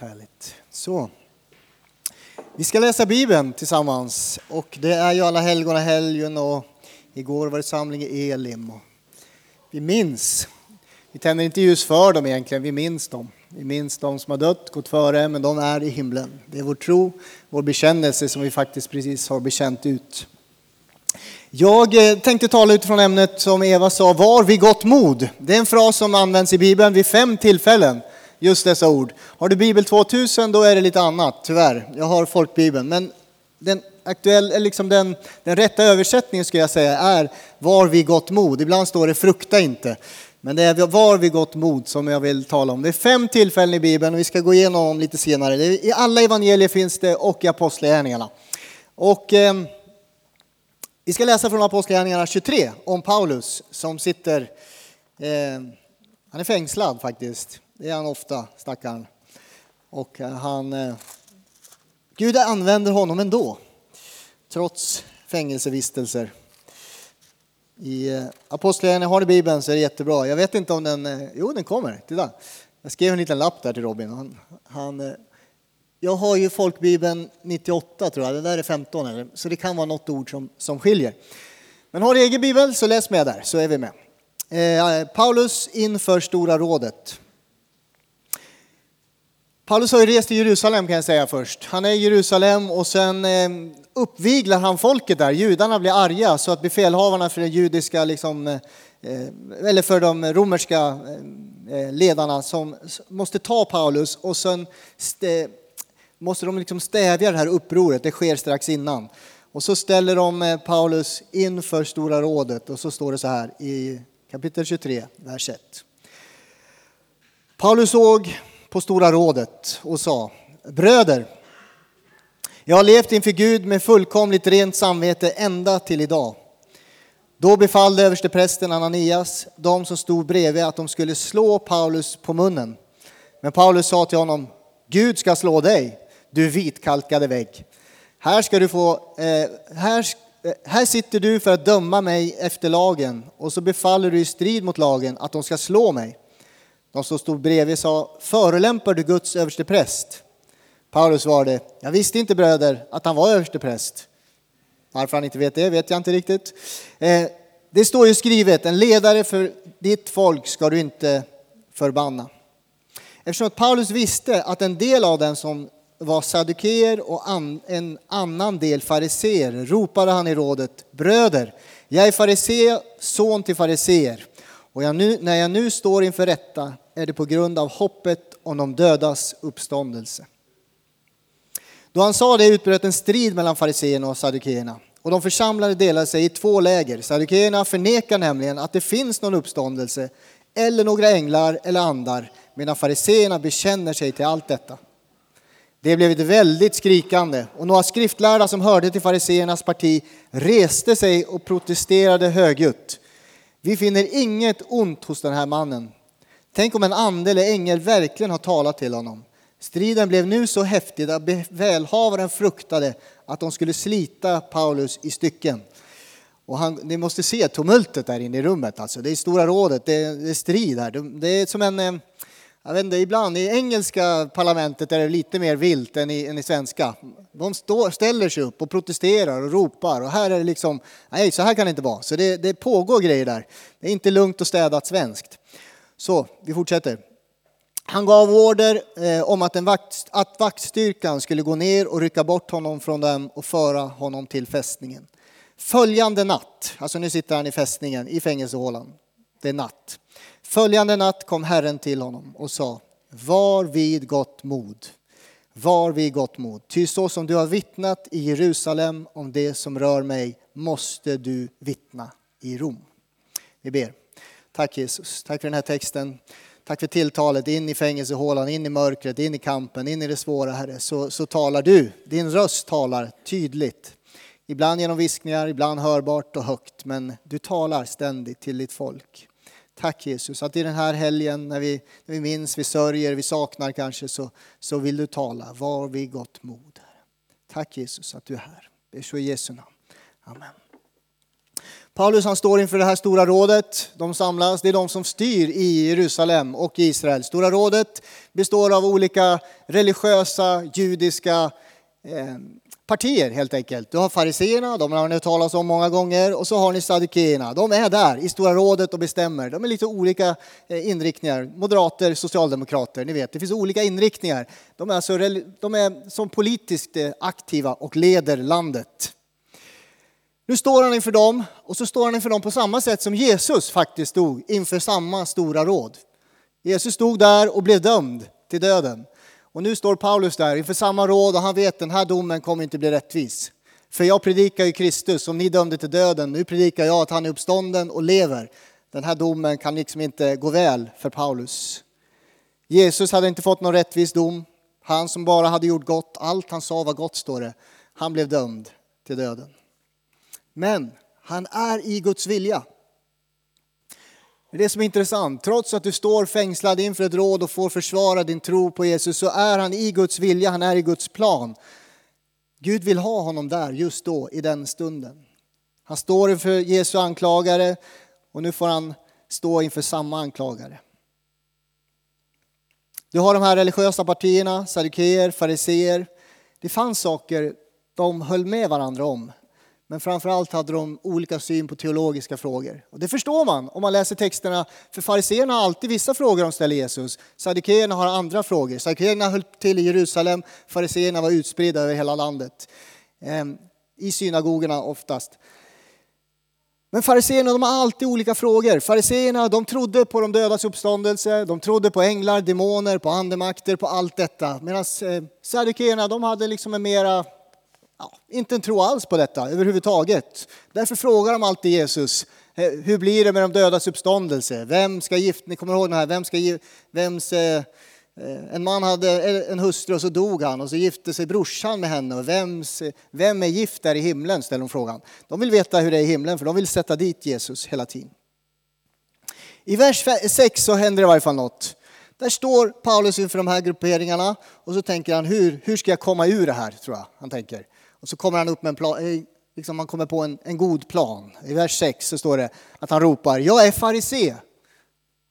Härligt, härligt. Så. Vi ska läsa Bibeln tillsammans och det är ju alla helgona helgen och igår var det samling i Elim. Och vi minns, vi tänder inte ljus för dem egentligen, vi minns dem. Vi minns de som har dött, gått före, men de är i himlen. Det är vår tro, vår bekännelse som vi faktiskt precis har bekänt ut. Jag eh, tänkte tala utifrån ämnet som Eva sa, var vid gott mod. Det är en fras som används i Bibeln vid fem tillfällen just dessa ord. Har du Bibel 2000 då är det lite annat, tyvärr. Jag har folkbibeln. Men den, aktuell, liksom den, den rätta översättningen skulle jag säga är var vid gott mod. Ibland står det frukta inte. Men det är var vid gott mod som jag vill tala om. Det är fem tillfällen i Bibeln och vi ska gå igenom dem lite senare. I alla evangelier finns det och i Apostlagärningarna. Och eh, vi ska läsa från Apostlagärningarna 23 om Paulus som sitter, eh, han är fängslad faktiskt det är han ofta, stackaren. Och eh, han, eh, Gud använder honom ändå, trots fängelsevistelser. I eh, Apostlagärningarna, har ni Bibeln så är det jättebra. Jag vet inte om den, eh, jo den kommer, titta. Jag skrev en liten lapp där till Robin. Han, han, eh, jag har ju folkbibeln 98 tror jag, det där är 15 eller? så det kan vara något ord som, som skiljer. Men har du egen bibel så läs med där så är vi med. Eh, Paulus inför Stora rådet. Paulus har ju rest till Jerusalem kan jag säga först. Han är i Jerusalem och sen eh, uppviglar han folket där. Judarna blir arga så att befälhavarna för de judiska, liksom, eh, eller för de romerska eh, ledarna som måste ta Paulus och sen måste de liksom stävja det här upproret. Det sker strax innan. Och så ställer de Paulus inför Stora rådet och så står det så här i kapitel 23, vers 1. Paulus såg på Stora rådet och sa Bröder, jag har levt inför Gud med fullkomligt rent samvete ända till idag. Då befallde översteprästen Ananias de som stod bredvid att de skulle slå Paulus på munnen. Men Paulus sa till honom, Gud ska slå dig, du vitkalkade vägg. Här, ska du få, eh, här, eh, här sitter du för att döma mig efter lagen och så befaller du i strid mot lagen att de ska slå mig. De som stod bredvid sa, förolämpar du Guds överste präst? Paulus svarade, jag visste inte bröder att han var överste präst. Varför han inte vet det vet jag inte riktigt. Eh, det står ju skrivet, en ledare för ditt folk ska du inte förbanna. Eftersom att Paulus visste att en del av dem som var saduker och en annan del fariseer ropade han i rådet, bröder, jag är farisé, son till fariseer. Och jag nu, när jag nu står inför rätta är det på grund av hoppet om de dödas uppståndelse. Då han sa det utbröt en strid mellan fariseerna och saddukeerna. Och de församlade delade sig i två läger. Saddukeerna förnekar nämligen att det finns någon uppståndelse eller några änglar eller andar, medan fariseerna bekänner sig till allt detta. Det blev ett väldigt skrikande och några skriftlärda som hörde till fariseernas parti reste sig och protesterade högljutt. Vi finner inget ont hos den här mannen. Tänk om en ande eller ängel verkligen har talat till honom. Striden blev nu så häftig att befälhavaren fruktade att de skulle slita Paulus i stycken. Och han, ni måste se tumultet där inne i rummet. Alltså. Det är Stora rådet, det är, det är strid här. Det är som en, eh, jag vet inte, ibland i engelska parlamentet är det lite mer vilt än i, än i svenska. De står, ställer sig upp och protesterar och ropar och här är det liksom, nej så här kan det inte vara. Så det, det pågår grejer där. Det är inte lugnt och städat svenskt. Så, vi fortsätter. Han gav order eh, om att, en vakt, att vaktstyrkan skulle gå ner och rycka bort honom från dem och föra honom till fästningen. Följande natt, alltså nu sitter han i fästningen i fängelsehålan, det är natt. Följande natt kom Herren till honom och sa, var vid gott mod, var vid gott mod. Ty så som du har vittnat i Jerusalem om det som rör mig måste du vittna i Rom. Vi ber. Tack Jesus, tack för den här texten. Tack för tilltalet in i fängelsehålan, in i mörkret, in i kampen, in i det svåra Herre. Så, så talar du, din röst talar tydligt. Ibland genom viskningar, ibland hörbart och högt, men du talar ständigt till ditt folk. Tack Jesus att i den här helgen när vi, när vi minns, vi sörjer, vi saknar kanske så, så vill du tala. Var vid gott mod. Tack Jesus att du är här. Det är så i Jesu namn. Amen. Paulus han står inför det här stora rådet. De samlas, det är de som styr i Jerusalem och Israel. Stora rådet består av olika religiösa, judiska eh, partier helt enkelt. Du har fariseerna, de har ni hört talas om många gånger, och så har ni saddukeerna. De är där i Stora rådet och bestämmer. De är lite olika eh, inriktningar. Moderater, socialdemokrater, ni vet, det finns olika inriktningar. De är, alltså, de är som politiskt eh, aktiva och leder landet. Nu står han inför dem och så står han inför dem på samma sätt som Jesus faktiskt stod inför samma stora råd. Jesus stod där och blev dömd till döden. Och nu står Paulus där inför samma råd och han vet att den här domen kommer inte bli rättvis. För jag predikar ju Kristus, som ni dömde till döden, nu predikar jag att han är uppstånden och lever. Den här domen kan liksom inte gå väl för Paulus. Jesus hade inte fått någon rättvis dom. Han som bara hade gjort gott, allt han sa var gott står det. Han blev dömd till döden. Men han är i Guds vilja. Det är det som är intressant. Trots att du står fängslad inför ett råd och får försvara din tro på Jesus så är han i Guds vilja, han är i Guds plan. Gud vill ha honom där just då, i den stunden. Han står inför Jesu anklagare och nu får han stå inför samma anklagare. Du har de här religiösa partierna, saddukeer, fariseer. Det fanns saker de höll med varandra om. Men framförallt hade de olika syn på teologiska frågor. Och det förstår man om man läser texterna. För fariséerna har alltid vissa frågor de ställer Jesus. Saddukeerna har andra frågor. Saddukeerna höll till i Jerusalem, fariséerna var utspridda över hela landet. Ehm, I synagogorna oftast. Men fariséerna de har alltid olika frågor. Fariséerna de trodde på de dödas uppståndelse, de trodde på änglar, demoner, på andemakter, på allt detta. Medan eh, saddukeerna de hade liksom en mera ja, inte en tro alls på detta överhuvudtaget. Därför frågar de alltid Jesus, eh, hur blir det med de dödas uppståndelse? Vem ska gifta, ni kommer ihåg den här, vem ska, vems, eh, eh, en man hade eh, en hustru och så dog han och så gifte sig brorsan med henne. Och vems, vem är gift där i himlen? ställer de frågan. De vill veta hur det är i himlen för de vill sätta dit Jesus hela tiden. I vers 6 så händer det i varje fall något. Där står Paulus inför de här grupperingarna och så tänker han hur, hur ska jag komma ur det här tror jag han tänker. Och så kommer han upp med en plan, eh, liksom man kommer på en, en god plan. I vers 6 så står det att han ropar, jag är farisé.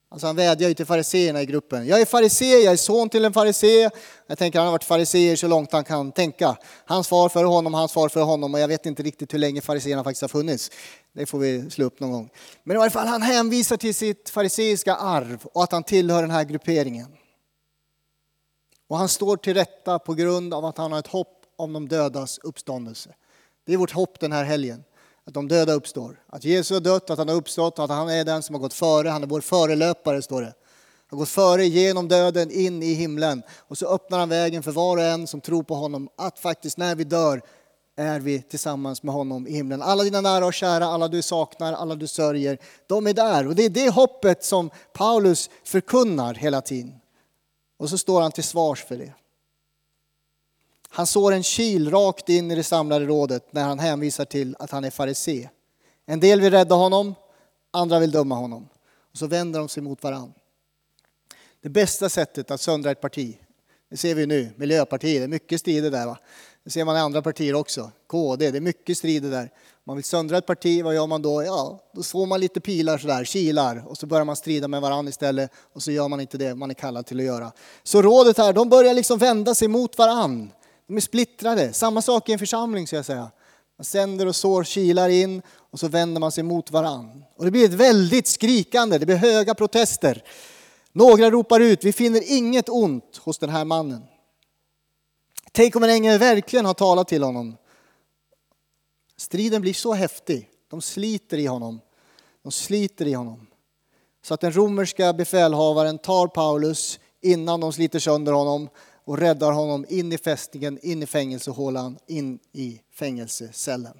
Alltså han vädjar ju till fariseerna i gruppen. Jag är farisé, jag är son till en farisé. Jag tänker han har varit fariseer så långt han kan tänka. Hans far för honom, hans far för honom och jag vet inte riktigt hur länge fariseerna faktiskt har funnits. Det får vi slå upp någon gång. Men i varje fall han hänvisar till sitt fariseiska arv och att han tillhör den här grupperingen. Och han står till rätta på grund av att han har ett hopp om de dödas uppståndelse. Det är vårt hopp den här helgen. Att de döda uppstår. Att Jesus har dött, att han har uppstått, att han är den som har gått före. Han är vår förelöpare, står det. Han har gått före genom döden in i himlen. Och så öppnar han vägen för var och en som tror på honom. Att faktiskt när vi dör är vi tillsammans med honom i himlen. Alla dina nära och kära, alla du saknar, alla du sörjer, de är där. Och det är det hoppet som Paulus förkunnar hela tiden. Och så står han till svars för det. Han sår en kil rakt in i det samlade rådet när han hänvisar till att han är farisé. En del vill rädda honom, andra vill döma honom. Och så vänder de sig mot varandra. Det bästa sättet att söndra ett parti, det ser vi nu, Miljöpartiet, det är mycket strider där. Va? Det ser man i andra partier också, KD, det är mycket strider där. Man vill söndra ett parti, vad gör man då? Ja, då slår man lite pilar sådär, kilar och så börjar man strida med varandra istället och så gör man inte det man är kallad till att göra. Så rådet här, de börjar liksom vända sig mot varandra. De är splittrade. Samma sak i en församling ska jag säga. Man sänder och sår kilar in och så vänder man sig mot varann. Och det blir ett väldigt skrikande, det blir höga protester. Några ropar ut, vi finner inget ont hos den här mannen. Tänk om en ängel verkligen har talat till honom. Striden blir så häftig, de sliter i honom. De sliter i honom. Så att den romerska befälhavaren tar Paulus innan de sliter sönder honom och räddar honom in i fästningen, in i fängelsehålan, in i fängelsecellen.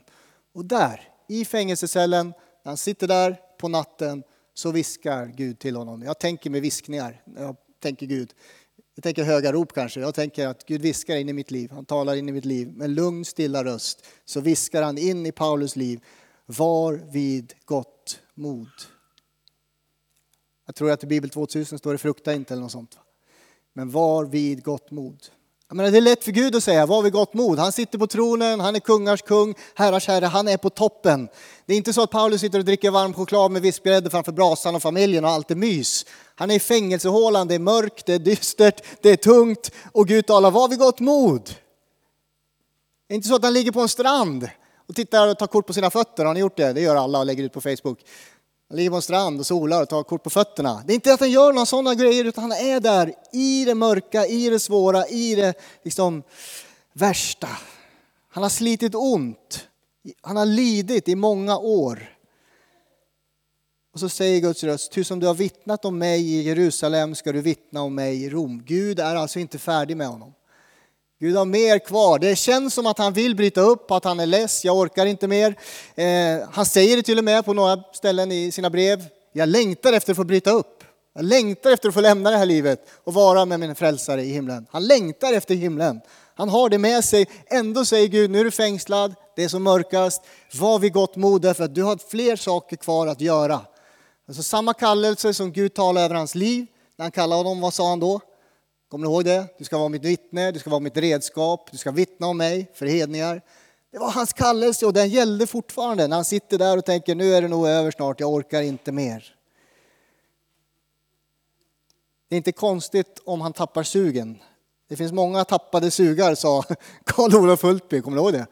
Och där, i fängelsecellen, när han sitter där på natten, så viskar Gud till honom. Jag tänker med viskningar, jag tänker Gud. Jag tänker höga rop kanske. Jag tänker att Gud viskar in i mitt liv. Han talar in i mitt liv med lugn, stilla röst. Så viskar han in i Paulus liv. Var vid gott mod. Jag tror att i Bibel 2000 står det frukta inte eller något sånt. Men var vid gott mod. Jag menar, det är lätt för Gud att säga, var vid gott mod. Han sitter på tronen, han är kungars kung, herrars herre, han är på toppen. Det är inte så att Paulus sitter och dricker varm choklad med vispgrädde framför brasan och familjen och allt är mys. Han är i fängelsehålan, det är mörkt, det är dystert, det är tungt och Gud talar, var vid gott mod. Det är inte så att han ligger på en strand och tittar och tar kort på sina fötter. Har ni gjort det? Det gör alla och lägger ut på Facebook. Han ligger på en strand och solar och tar kort på fötterna. Det är inte att han gör några sådana grejer utan han är där i det mörka, i det svåra, i det liksom värsta. Han har slitit ont. Han har lidit i många år. Och så säger Guds röst, ty som du har vittnat om mig i Jerusalem ska du vittna om mig i Rom. Gud är alltså inte färdig med honom. Gud har mer kvar. Det känns som att han vill bryta upp, att han är less, jag orkar inte mer. Eh, han säger det till och med på några ställen i sina brev. Jag längtar efter att få bryta upp. Jag längtar efter att få lämna det här livet och vara med min frälsare i himlen. Han längtar efter himlen. Han har det med sig. Ändå säger Gud, nu är du fängslad, det är som mörkast. Var vid gott mod därför att du har fler saker kvar att göra. Alltså samma kallelse som Gud talade över hans liv. När han kallade honom, vad sa han då? Kommer ni ihåg det? Du ska vara mitt vittne, du ska vara mitt redskap, du ska vittna om mig för hedningar. Det var hans kallelse och den gällde fortfarande när han sitter där och tänker nu är det nog över snart, jag orkar inte mer. Det är inte konstigt om han tappar sugen. Det finns många tappade sugar, sa Karl Olof Hultby. Kommer du ihåg det?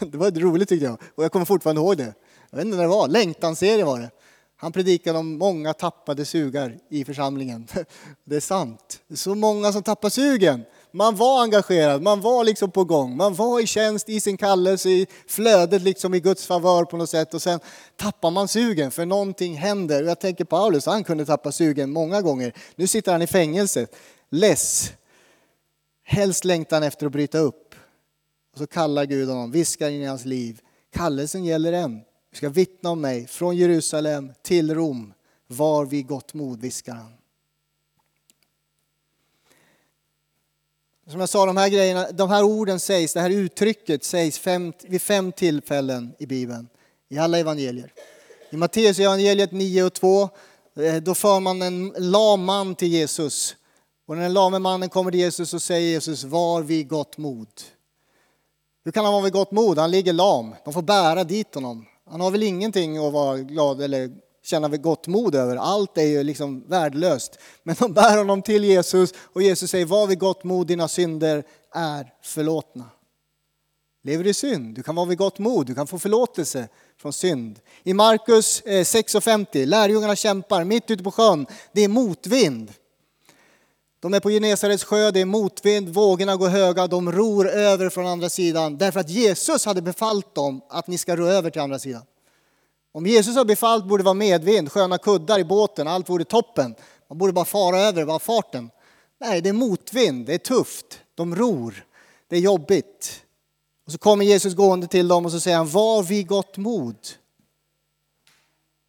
Det var roligt tyckte jag. Och jag kommer fortfarande ihåg det. Jag vet inte när det var. Längtanserie var det. Han predikade om många tappade sugar i församlingen. Det är sant. Så många som tappar sugen. Man var engagerad, man var liksom på gång, man var i tjänst, i sin kallelse, i flödet liksom i Guds favör på något sätt och sen tappar man sugen för någonting händer. Jag tänker Paulus, han kunde tappa sugen många gånger. Nu sitter han i fängelse, less. Helst längtar han efter att bryta upp. Och så kallar Gud honom, viskar in i hans liv. Kallelsen gäller än. Du ska vittna om mig från Jerusalem till Rom. Var vid gott mod, viskar han. Som jag sa, de här, grejerna, de här orden sägs, det här uttrycket sägs fem, vid fem tillfällen i Bibeln, i alla evangelier. I Matteus evangeliet 9 och 2, eh, då för man en lam man till Jesus. Och när den lame mannen kommer till Jesus så säger Jesus, var vid gott mod. Hur kan han vara vid gott mod? Han ligger lam. De får bära dit honom. Han har väl ingenting att vara glad eller känna gott mod över. Allt är ju liksom värdelöst. Men de bär honom till Jesus och Jesus säger, var vid gott mod, dina synder är förlåtna. Lever du i synd? Du kan vara vid gott mod, du kan få förlåtelse från synd. I Markus eh, 6.50, lärjungarna kämpar mitt ute på sjön, det är motvind. De är på Genesarets sjö, det är motvind, vågorna går höga, de ror över från andra sidan därför att Jesus hade befallt dem att ni ska ro över till andra sidan. Om Jesus har befallt borde det vara medvind, sköna kuddar i båten, allt vore toppen. Man borde bara fara över, bara farten. Nej, det är motvind, det är tufft, de ror, det är jobbigt. Och så kommer Jesus gående till dem och så säger han, var vid gott mod.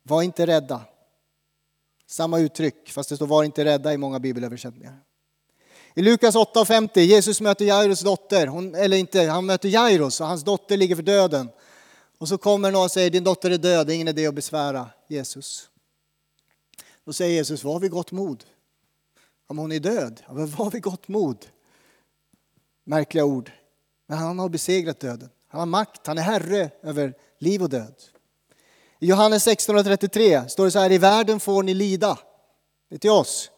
Var inte rädda. Samma uttryck, fast det står var inte rädda i många bibelöversättningar. I Lukas 8.50, Jesus möter Jairus dotter, hon, eller inte, han möter Jairus och hans dotter ligger för döden. Och så kommer någon och säger, din dotter är död, det är ingen idé att besvära Jesus. Då säger Jesus, var vi gott mod. Om hon är död, ja, men vad har vi gott mod. Märkliga ord. Men han har besegrat döden. Han har makt, han är herre över liv och död. I Johannes 16.33 står det så här, i världen får ni lida. Det är till oss.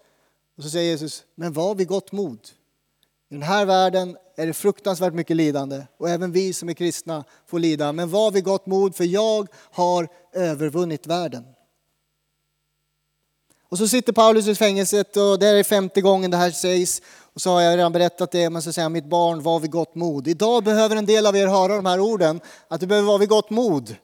Och så säger Jesus, men var vid gott mod. I den här världen är det fruktansvärt mycket lidande och även vi som är kristna får lida. Men var vid gott mod för jag har övervunnit världen. Och så sitter Paulus i fängelset och det är femte gången det här sägs. Och så har jag redan berättat det, men så säger han, mitt barn var vid gott mod. Idag behöver en del av er höra de här orden, att du behöver vara vid gott mod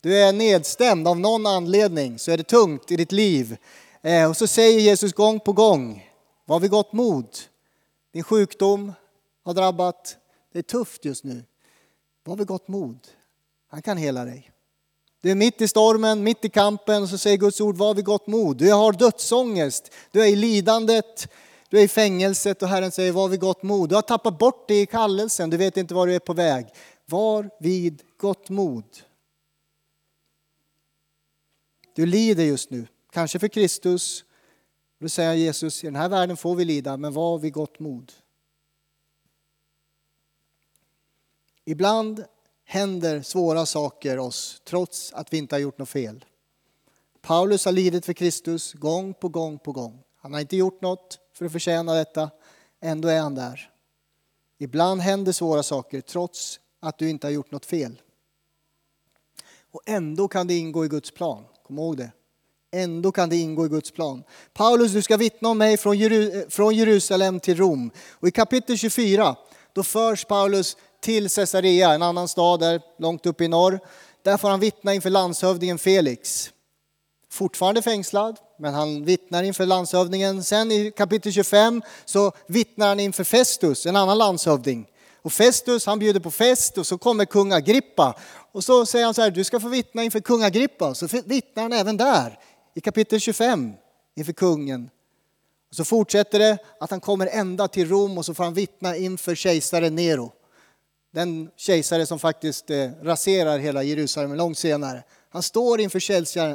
du är nedstämd av någon anledning så är det tungt i ditt liv. Eh, och så säger Jesus gång på gång, var vid gott mod. Din sjukdom har drabbat, det är tufft just nu. Var vid gott mod. Han kan hela dig. Du är mitt i stormen, mitt i kampen och så säger Guds ord, var vid gott mod. Du har dödsångest, du är i lidandet, du är i fängelset och Herren säger, var vid gott mod. Du har tappat bort det i kallelsen, du vet inte var du är på väg. Var vid gott mod. Du lider just nu, kanske för Kristus. Då säger Jesus, i den här världen får vi lida, men var vid gott mod. Ibland händer svåra saker oss trots att vi inte har gjort något fel. Paulus har lidit för Kristus gång på gång på gång. Han har inte gjort något för att förtjäna detta. Ändå är han där. Ibland händer svåra saker trots att du inte har gjort något fel. Och ändå kan det ingå i Guds plan. Kom ihåg det. Ändå kan det ingå i Guds plan. Paulus, du ska vittna om mig från eh, Jerusalem till Rom. Och i kapitel 24, då förs Paulus till Caesarea, en annan stad där långt upp i norr. Där får han vittna inför landshövdingen Felix. Fortfarande fängslad, men han vittnar inför landshövdingen. Sen i kapitel 25 så vittnar han inför Festus, en annan landshövding. Och Festus han bjuder på fest och så kommer kung Agrippa. Och så säger han så här, du ska få vittna inför kung Agrippa. Så vittnar han även där i kapitel 25 inför kungen. Och så fortsätter det att han kommer ända till Rom och så får han vittna inför kejsaren Nero. Den kejsare som faktiskt eh, raserar hela Jerusalem långt senare. Han står inför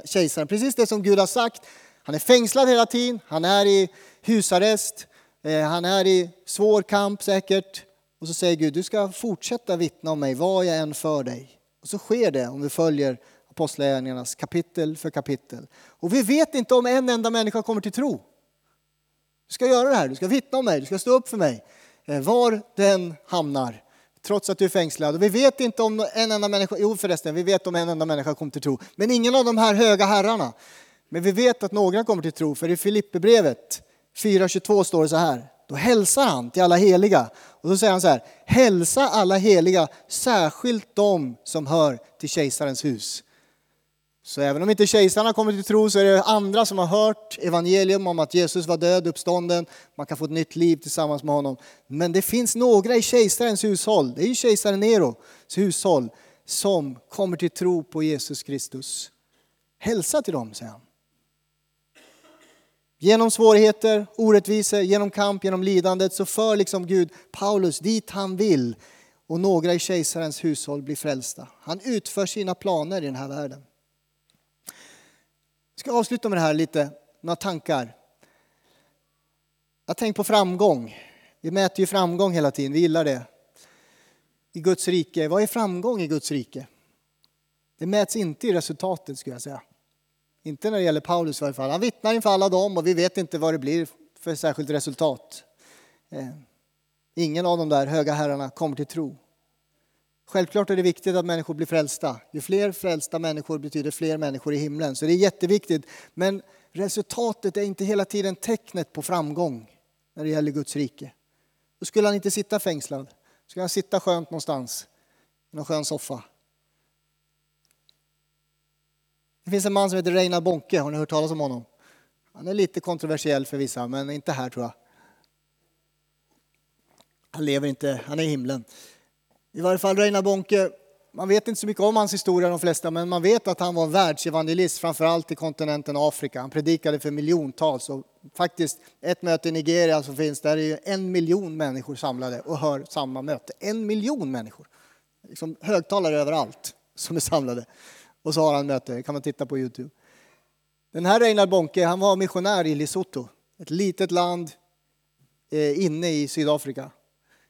kejsaren, precis det som Gud har sagt. Han är fängslad hela tiden, han är i husarrest, eh, han är i svår kamp säkert. Och så säger Gud, du ska fortsätta vittna om mig vad jag än för dig. Och så sker det om vi följer Apostlagärningarnas kapitel för kapitel. Och vi vet inte om en enda människa kommer till tro. Du ska göra det här, du ska vittna om mig, du ska stå upp för mig. Eh, var den hamnar, trots att du är fängslad. Och vi vet inte om en enda människa, jo förresten, vi vet om en enda människa kommer till tro. Men ingen av de här höga herrarna. Men vi vet att några kommer till tro, för i Filipperbrevet 4.22 står det så här. Då hälsar han till alla heliga. Och så säger han så här, hälsa alla heliga, särskilt de som hör till kejsarens hus. Så även om inte kejsarna kommer till tro så är det andra som har hört evangelium om att Jesus var död, uppstånden, man kan få ett nytt liv tillsammans med honom. Men det finns några i kejsarens hushåll, det är ju kejsaren Neros hushåll, som kommer till tro på Jesus Kristus. Hälsa till dem, säger han. Genom svårigheter, orättvisor, genom kamp, genom lidandet så för liksom Gud Paulus dit han vill och några i kejsarens hushåll blir frälsta. Han utför sina planer i den här världen. Jag ska avsluta med det här lite, några tankar. Jag tänker på framgång. Vi mäter ju framgång hela tiden, vi gillar det. I Guds rike, vad är framgång i Guds rike? Det mäts inte i resultatet skulle jag säga. Inte när det gäller Paulus i varje fall. Han vittnar inför alla dem och vi vet inte vad det blir för särskilt resultat. Eh, ingen av de där höga herrarna kommer till tro. Självklart är det viktigt att människor blir frälsta. Ju fler frälsta människor betyder fler människor i himlen. Så det är jätteviktigt. Men resultatet är inte hela tiden tecknet på framgång när det gäller Guds rike. Då skulle han inte sitta fängslad. Då skulle han sitta skönt någonstans i någon skön soffa. Det finns en man som heter Reinhard Bonke, har ni hört talas om honom? Han är lite kontroversiell för vissa, men inte här tror jag. Han lever inte, han är i himlen. I varje fall Reinhard Bonke, man vet inte så mycket om hans historia de flesta, men man vet att han var världsevangelist, framförallt i kontinenten Afrika. Han predikade för miljontals och faktiskt ett möte i Nigeria som finns, där är ju en miljon människor samlade och hör samma möte. En miljon människor! Liksom högtalare överallt som är samlade. Och så har han möte, det kan man titta på Youtube. Den här Reinhard Bonke, han var missionär i Lesotho, ett litet land eh, inne i Sydafrika.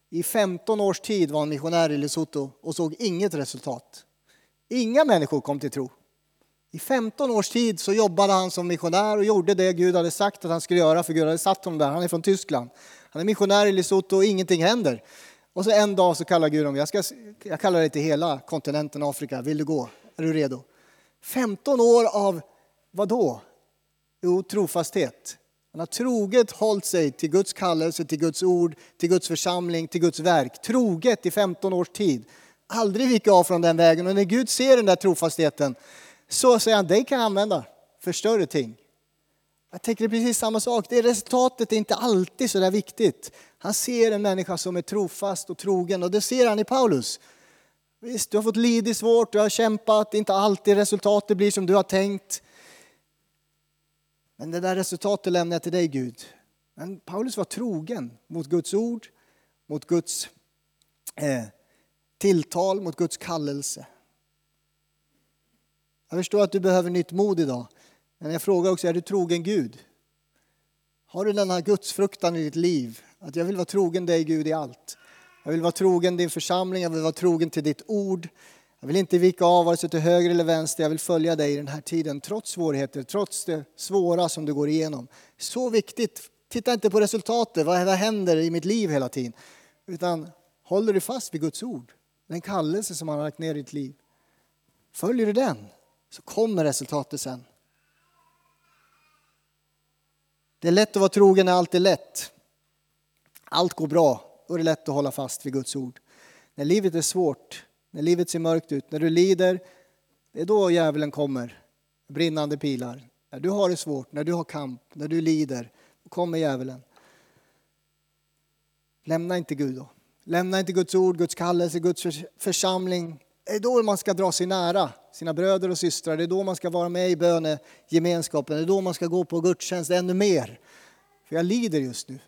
I 15 års tid var han missionär i Lesotho och såg inget resultat. Inga människor kom till tro. I 15 års tid så jobbade han som missionär och gjorde det Gud hade sagt att han skulle göra, för Gud hade satt honom där. Han är från Tyskland. Han är missionär i Lesotho och ingenting händer. Och så en dag så kallar Gud honom, jag, ska, jag kallar dig till hela kontinenten Afrika, vill du gå? Är du redo? 15 år av vad då? Jo, trofasthet. Han har troget hållit sig till Guds kallelse, till Guds ord, till Guds församling, till Guds verk. Troget i 15 års tid. Aldrig vika av från den vägen. Och när Gud ser den där trofastheten så säger han, dig kan jag använda för större ting. Jag tänker precis samma sak. Det är resultatet är inte alltid så där viktigt. Han ser en människa som är trofast och trogen och det ser han i Paulus. Visst, du har fått lida svårt, du har kämpat, inte alltid resultatet blir som du har tänkt. Men det där resultatet lämnar jag till dig Gud. Men Paulus var trogen mot Guds ord, mot Guds eh, tilltal, mot Guds kallelse. Jag förstår att du behöver nytt mod idag. Men jag frågar också, är du trogen Gud? Har du denna gudsfruktan i ditt liv? Att jag vill vara trogen dig Gud i allt. Jag vill vara trogen din församling, jag vill vara trogen till ditt ord. Jag vill inte vika av vare sig till höger eller vänster, jag vill följa dig i den här tiden trots svårigheter, trots det svåra som du går igenom. Så viktigt, titta inte på resultatet, vad, händer i mitt liv hela tiden. Utan håller du fast vid Guds ord, den kallelse som han har lagt ner i ditt liv. Följer du den så kommer resultatet sen. Det är lätt att vara trogen när allt är lätt. Allt går bra, då är det lätt att hålla fast vid Guds ord. När livet är svårt, när livet ser mörkt ut, när du lider, det är då djävulen kommer. Brinnande pilar. När du har det svårt, när du har kamp, när du lider, då kommer djävulen. Lämna inte Gud då. Lämna inte Guds ord, Guds kallelse, Guds församling. Det är då man ska dra sig nära sina bröder och systrar. Det är då man ska vara med i bönegemenskapen. Det är då man ska gå på gudstjänst ännu mer. För jag lider just nu.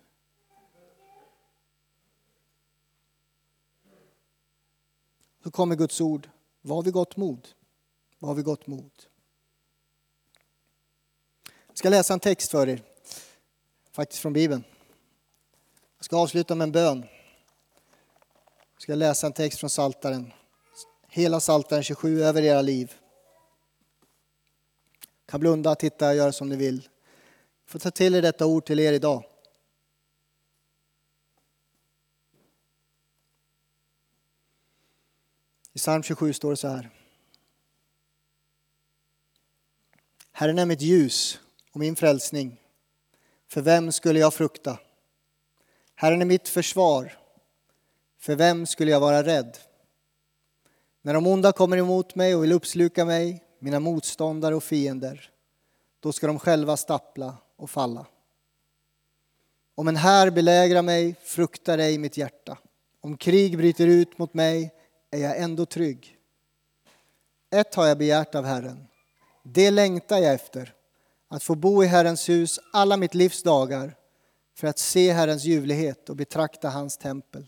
Så kommer Guds ord. Var vid gott mod. Var vid gott mod. Jag ska läsa en text för er. Faktiskt från Bibeln. Jag ska avsluta med en bön. Jag ska läsa en text från Saltaren. Hela Saltaren 27 över era liv. Kan blunda, titta, göra som ni vill. Få ta till er detta ord till er idag. I psalm 27 står det så här. Herren är mitt ljus och min frälsning. För vem skulle jag frukta? Herren är mitt försvar. För vem skulle jag vara rädd? När de onda kommer emot mig och vill uppsluka mig, mina motståndare och fiender, då ska de själva stappla och falla. Om en här belägrar mig fruktar ej mitt hjärta. Om krig bryter ut mot mig är jag ändå trygg. Ett har jag begärt av Herren, det längtar jag efter, att få bo i Herrens hus alla mitt livs dagar för att se Herrens ljuvlighet och betrakta hans tempel.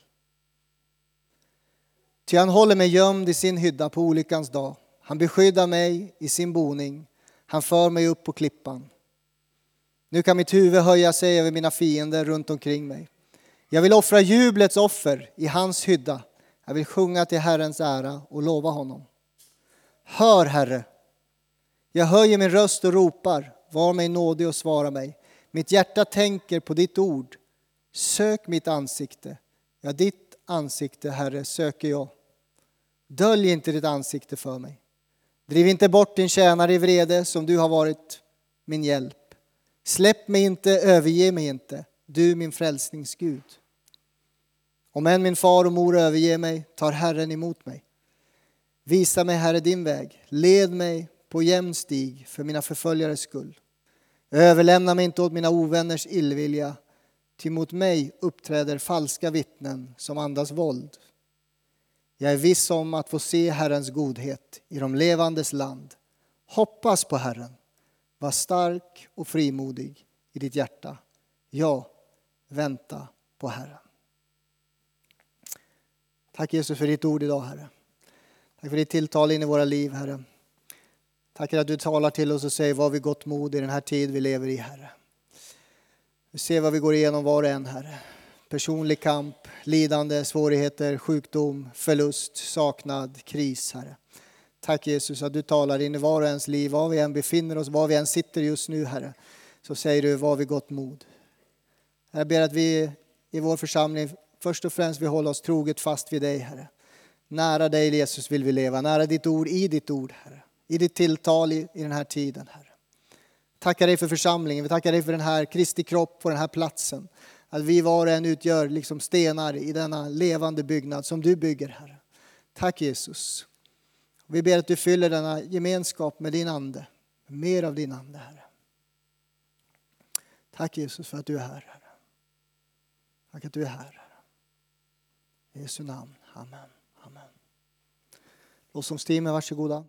Ty han håller mig gömd i sin hydda på olyckans dag. Han beskyddar mig i sin boning. Han för mig upp på klippan. Nu kan mitt huvud höja sig över mina fiender runt omkring mig. Jag vill offra jublets offer i hans hydda. Jag vill sjunga till Herrens ära och lova honom. Hör, Herre. Jag höjer min röst och ropar. Var mig nådig och svara mig. Mitt hjärta tänker på ditt ord. Sök mitt ansikte. Ja, ditt ansikte, Herre, söker jag. Dölj inte ditt ansikte för mig. Driv inte bort din tjänare i vrede som du har varit min hjälp. Släpp mig inte, överge mig inte, du min frälsningsgud. Om än min far och mor överger mig tar Herren emot mig. Visa mig, Herre, din väg. Led mig på jämn stig för mina förföljares skull. Överlämna mig inte åt mina ovänners illvilja, ty mot mig uppträder falska vittnen som andas våld. Jag är viss om att få se Herrens godhet i de levandes land. Hoppas på Herren. Var stark och frimodig i ditt hjärta. Ja, vänta på Herren. Tack Jesus för ditt ord idag, Herre. Tack för ditt tilltal in i våra liv, Herre. Tack att du talar till oss och säger vad vi gott mod i den här tid vi lever i, Herre. Vi ser vad vi går igenom var och en, Herre personlig kamp, lidande, svårigheter, sjukdom, förlust, saknad, kris, Herre. Tack Jesus att du talar in i var och ens liv, var vi än befinner oss, var vi än sitter just nu, Herre. Så säger du, var vi gott mod. Jag ber att vi i vår församling först och främst vill hålla oss troget fast vid dig, Herre. Nära dig Jesus vill vi leva, nära ditt ord, i ditt ord, Herre. I ditt tilltal i, i den här tiden, Herre. Tackar dig för församlingen, vi tackar dig för den här Kristi kropp på den här platsen. Att vi var och en utgör liksom stenar i denna levande byggnad som du bygger, Herre. Tack Jesus. Vi ber att du fyller denna gemenskap med din Ande. Mer av din Ande, Herre. Tack Jesus för att du är här, Herre. Tack att du är här, Herre. I Jesu namn. Amen. Amen. Lovsångsteamet, varsågoda.